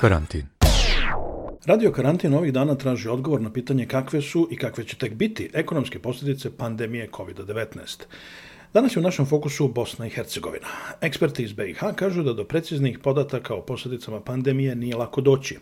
Karantin. Radio Karantin ovih dana traži odgovor na pitanje kakve su i kakve će tek biti ekonomske posljedice pandemije COVID-19. Danas je u našem fokusu Bosna i Hercegovina. Eksperti iz BiH kažu da do preciznih podataka o posljedicama pandemije nije lako doći.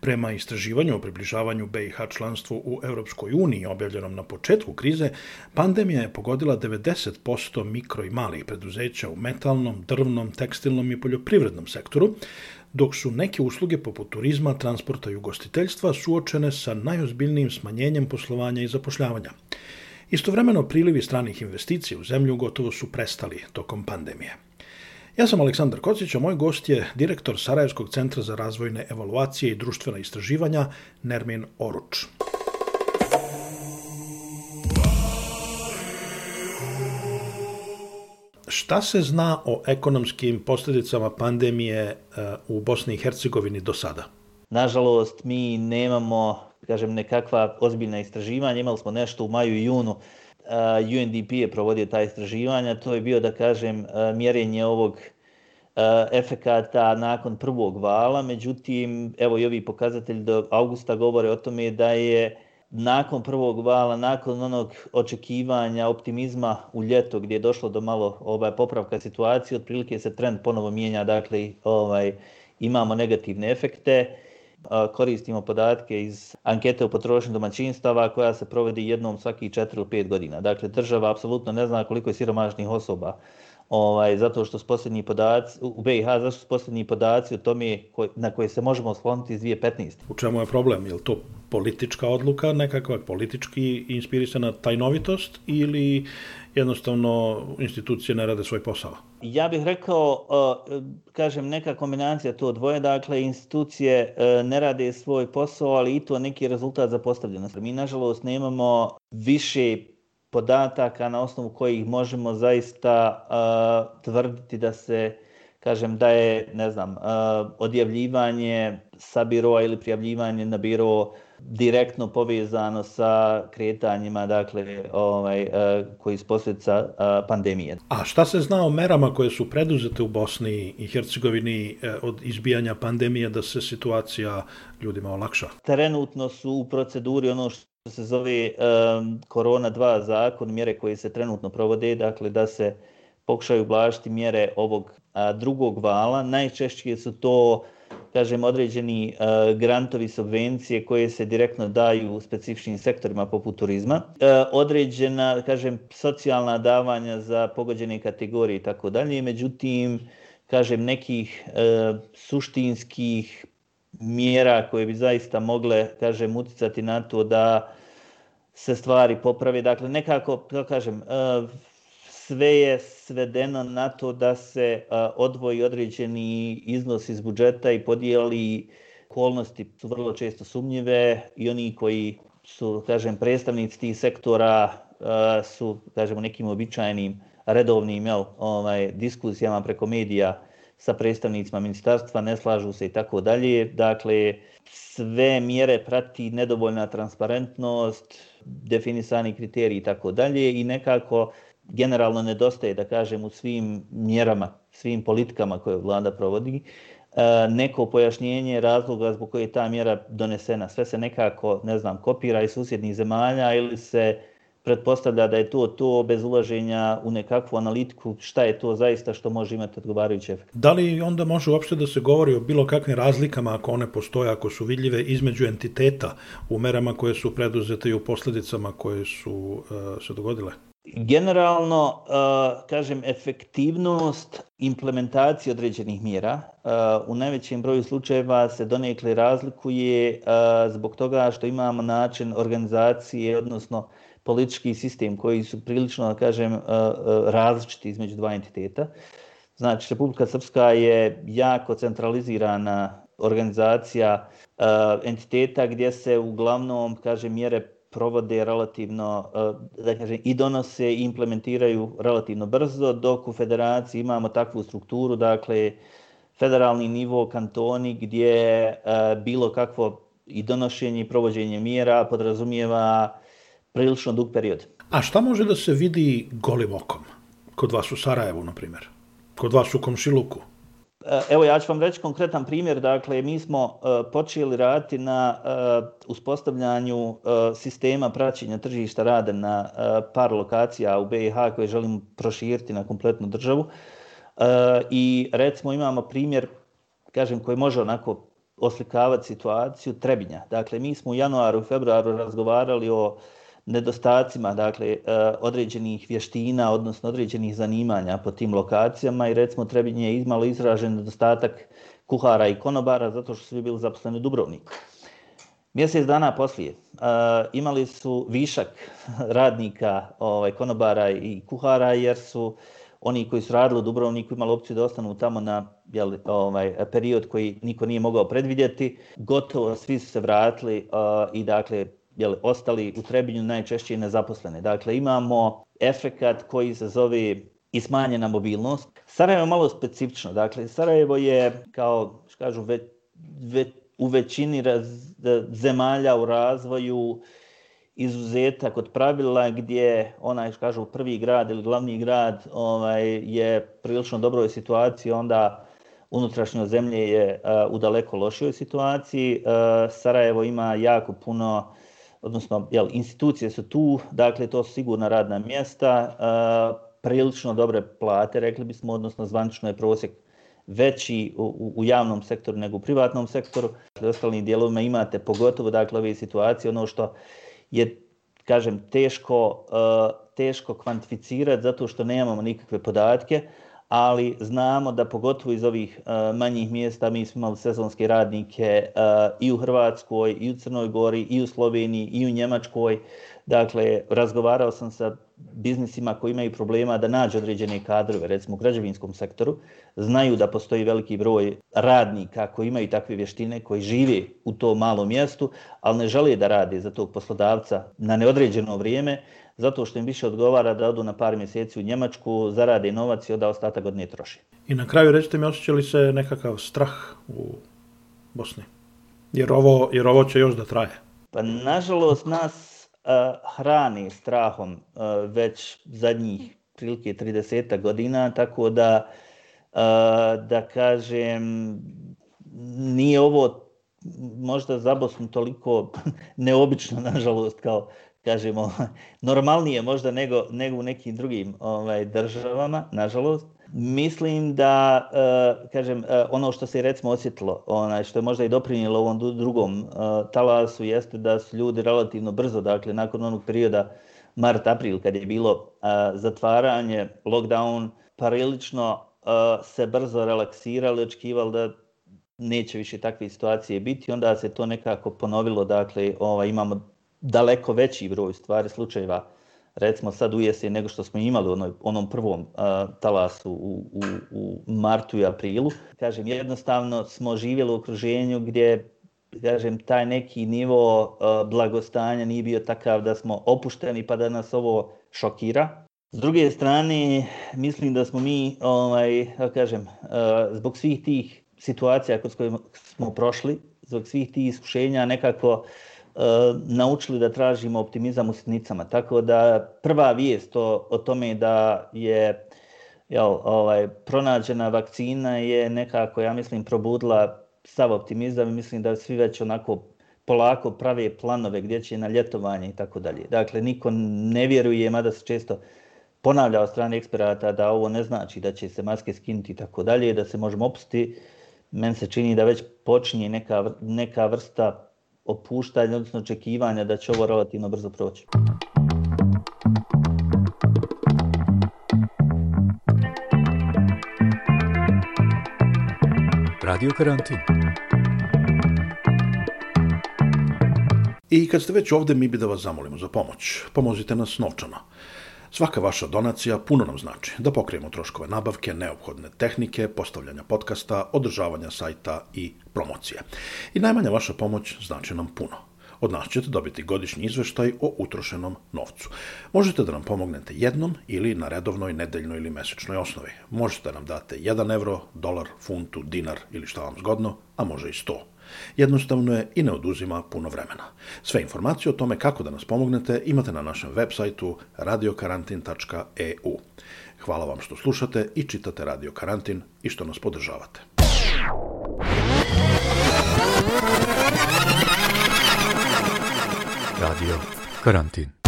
Prema istraživanju o približavanju BiH članstvu u Europskoj uniji objavljenom na početku krize, pandemija je pogodila 90% mikro i malih preduzeća u metalnom, drvnom, tekstilnom i poljoprivrednom sektoru, dok su neke usluge poput turizma, transporta i ugostiteljstva suočene sa najozbiljnijim smanjenjem poslovanja i zapošljavanja. Istovremeno prilivi stranih investicija u zemlju gotovo su prestali tokom pandemije. Ja sam Aleksandar Kocić, a moj gost je direktor Sarajevskog centra za razvojne evaluacije i društvena istraživanja Nermin Oruč. Šta se zna o ekonomskim posljedicama pandemije eh, u Bosni i Hercegovini do sada? Nažalost, mi nemamo kažem, nekakva ozbiljna istraživanja. Imali smo nešto u maju i junu. UNDP je provodio ta istraživanja. To je bio, da kažem, mjerenje ovog efekata nakon prvog vala. Međutim, evo i ovi pokazatelji do augusta govore o tome da je nakon prvog vala, nakon onog očekivanja, optimizma u ljeto gdje je došlo do malo ovaj, popravka situacije, otprilike se trend ponovo mijenja, dakle ovaj, imamo negativne efekte. Koristimo podatke iz ankete o potrošnju domaćinstava koja se provodi jednom svaki 4 ili 5 godina. Dakle, država apsolutno ne zna koliko je siromašnih osoba ovaj, zato što su posljednji podaci, u BiH, zato su posljednji podaci o tome koj, na koje se možemo osloniti iz 2015. U čemu je problem? Je li to politička odluka, nekakva politički inspirisana tajnovitost ili jednostavno institucije ne rade svoj posao? Ja bih rekao, kažem, neka kombinacija to dvoje, dakle, institucije e, ne rade svoj posao, ali i to neki rezultat za postavljenost. Mi, nažalost, nemamo više podataka na osnovu kojih možemo zaista tvrditi da se, kažem, da je, ne znam, odjavljivanje sa biroa ili prijavljivanje na biro direktno povezano sa kretanjima dakle ovaj uh, koji su posljedica uh, pandemije. A šta se zna o merama koje su preduzete u Bosni i Hercegovini uh, od izbijanja pandemije da se situacija ljudima olakša? Trenutno su u proceduri ono što se zove um, Korona 2 zakon, mjere koje se trenutno provode, dakle da se pokušaju ublažiti mjere ovog a, drugog vala. Najčešće su to uh, kažem, određeni e, grantovi subvencije koje se direktno daju u specifičnim sektorima poput turizma, e, određena, kažem, socijalna davanja za pogođene kategorije i tako dalje, međutim, kažem, nekih e, suštinskih mjera koje bi zaista mogle, kažem, uticati na to da se stvari poprave. Dakle, nekako, kažem, e, sve je svedeno na to da se odvoji određeni iznos iz budžeta i podijeli okolnosti su vrlo često sumnjive i oni koji su, kažem, predstavnici tih sektora su, kažemo, nekim običajnim redovnim jel, ovaj, diskusijama preko medija sa predstavnicima ministarstva, ne slažu se i tako dalje. Dakle, sve mjere prati nedovoljna transparentnost, definisani kriteriji i tako dalje i nekako generalno nedostaje, da kažem, u svim mjerama, svim politikama koje vlada provodi, e, neko pojašnjenje razloga zbog koje je ta mjera donesena. Sve se nekako, ne znam, kopira iz susjednih zemalja ili se pretpostavlja da je to to bez ulaženja u nekakvu analitiku šta je to zaista što može imati odgovarajući efekt. Da li onda može uopšte da se govori o bilo kakvim razlikama ako one postoje, ako su vidljive između entiteta u merama koje su preduzete i u posljedicama koje su uh, se dogodile? Generalno, uh, kažem, efektivnost implementacije određenih mjera uh, u najvećem broju slučajeva se donekle razlikuje uh, zbog toga što imamo način organizacije, odnosno politički sistem koji su prilično, da kažem, uh, uh, različiti između dva entiteta. Znači, Republika Srpska je jako centralizirana organizacija uh, entiteta gdje se uglavnom, kažem, mjere provode relativno, eh, da kažem, i donose i implementiraju relativno brzo, dok u federaciji imamo takvu strukturu, dakle, federalni nivo kantoni gdje eh, bilo kakvo i donošenje i provođenje mjera podrazumijeva prilično dug period. A šta može da se vidi golim okom? Kod vas u Sarajevu, na primjer? Kod vas u Komšiluku? E, evo ja ću vam reći konkretan primjer. Dakle, mi smo e, počeli raditi na e, uspostavljanju sistema praćenja tržišta rada na par lokacija u BiH koje želimo proširiti na kompletnu državu. I recimo imamo primjer, kažem, koji može onako oslikavati situaciju Trebinja. Dakle, mi smo u januaru i februaru razgovarali o nedostacima dakle, e, određenih vještina, odnosno određenih zanimanja po tim lokacijama i recimo Trebinje je imalo izražen nedostatak kuhara i konobara zato što su svi bili zaposleni u Dubrovniku. Mjesec dana poslije e, imali su višak radnika ovaj, konobara i kuhara jer su oni koji su radili u Dubrovniku imali opciju da ostanu tamo na jel, ovaj, period koji niko nije mogao predvidjeti. Gotovo svi su se vratili uh, i dakle jel, ostali u Trebinju najčešće nezaposlene. Dakle, imamo efekat koji se zove i smanjena mobilnost. Sarajevo je malo specifično. Dakle, Sarajevo je, kao što kažu, ve, ve, u većini raz, zemalja u razvoju izuzetak od pravila gdje onaj, što kažu, prvi grad ili glavni grad ovaj, je prilično dobroj situaciji, onda unutrašnjo zemlje je uh, u daleko lošoj situaciji. Uh, Sarajevo ima jako puno uh, odnosno jel, institucije su tu, dakle to su sigurna radna mjesta, e, prilično dobre plate, rekli bismo, odnosno zvanično je prosjek veći u, u javnom sektoru nego u privatnom sektoru. U ostalim dijelovima imate pogotovo dakle, ove situacije, ono što je, kažem, teško, uh, teško kvantificirati zato što nemamo nikakve podatke, ali znamo da pogotovo iz ovih uh, manjih mjesta mi smo imali sezonske radnike uh, i u Hrvatskoj, i u Crnoj Gori, i u Sloveniji, i u Njemačkoj. Dakle, razgovarao sam sa biznisima koji imaju problema da nađu određene kadrove, recimo u građevinskom sektoru, znaju da postoji veliki broj radnika koji imaju takve vještine, koji žive u tom malom mjestu, ali ne žele da rade za tog poslodavca na neodređeno vrijeme, zato što im više odgovara da odu na par mjeseci u Njemačku, zarade novac i onda ostatak godine troši. I na kraju recite mi, osjeća li se nekakav strah u Bosni? Jer ovo, jer ovo će još da traje. Pa nažalost nas uh, hrani strahom uh, već zadnjih prilike 30 godina, tako da uh, da kažem nije ovo možda za Bosnu toliko neobično, nažalost, kao, kažemo, normalnije možda nego, nego u nekim drugim ovaj, državama, nažalost. Mislim da, e, kažem, e, ono što se recimo osjetilo, onaj, što je možda i doprinjelo ovom drugom e, talasu, jeste da su ljudi relativno brzo, dakle, nakon onog perioda mart-april, kad je bilo zatvaranje, lockdown, parilično se brzo relaksirali, očekivali da neće više takve situacije biti, onda se to nekako ponovilo, dakle, ovaj, imamo daleko veći broj stvari slučajeva recimo sad u jesen nego što smo imali u onoj, onom prvom uh, talasu u, u, u martu i aprilu. Kažem, jednostavno smo živjeli u okruženju gdje kažem, taj neki nivo uh, blagostanja nije bio takav da smo opušteni pa da nas ovo šokira. S druge strane, mislim da smo mi, ovaj, kažem, uh, zbog svih tih situacija kod kojima smo prošli, zbog svih tih iskušenja nekako uh, E, naučili da tražimo optimizam u sitnicama. Tako da prva vijest o, o tome da je jel, ovaj, pronađena vakcina je nekako, ja mislim, probudila sav optimizam i mislim da svi već onako polako prave planove gdje će na ljetovanje i tako dalje. Dakle, niko ne vjeruje, mada se često ponavlja od strane eksperata da ovo ne znači da će se maske skinuti i tako dalje, da se možemo opustiti. Men se čini da već počinje neka, neka vrsta opuštanja, odnosno očekivanja da će ovo relativno brzo proći. Radio karantin. I kad ste već ovde, mi bi da vas zamolimo za pomoć. Pomozite nas novčano. Svaka vaša donacija puno nam znači da pokrijemo troškove nabavke, neophodne tehnike, postavljanja podcasta, održavanja sajta i promocije. I najmanja vaša pomoć znači nam puno. Od nas ćete dobiti godišnji izveštaj o utrošenom novcu. Možete da nam pomognete jednom ili na redovnoj, nedeljnoj ili mesečnoj osnovi. Možete da nam date 1 euro, dolar, funtu, dinar ili šta vam zgodno, a može i 100 jednostavno je i ne oduzima puno vremena. Sve informacije o tome kako da nas pomognete imate na našem web sajtu radiokarantin.eu. Hvala vam što slušate i čitate Radio Karantin i što nas podržavate. Radio Karantin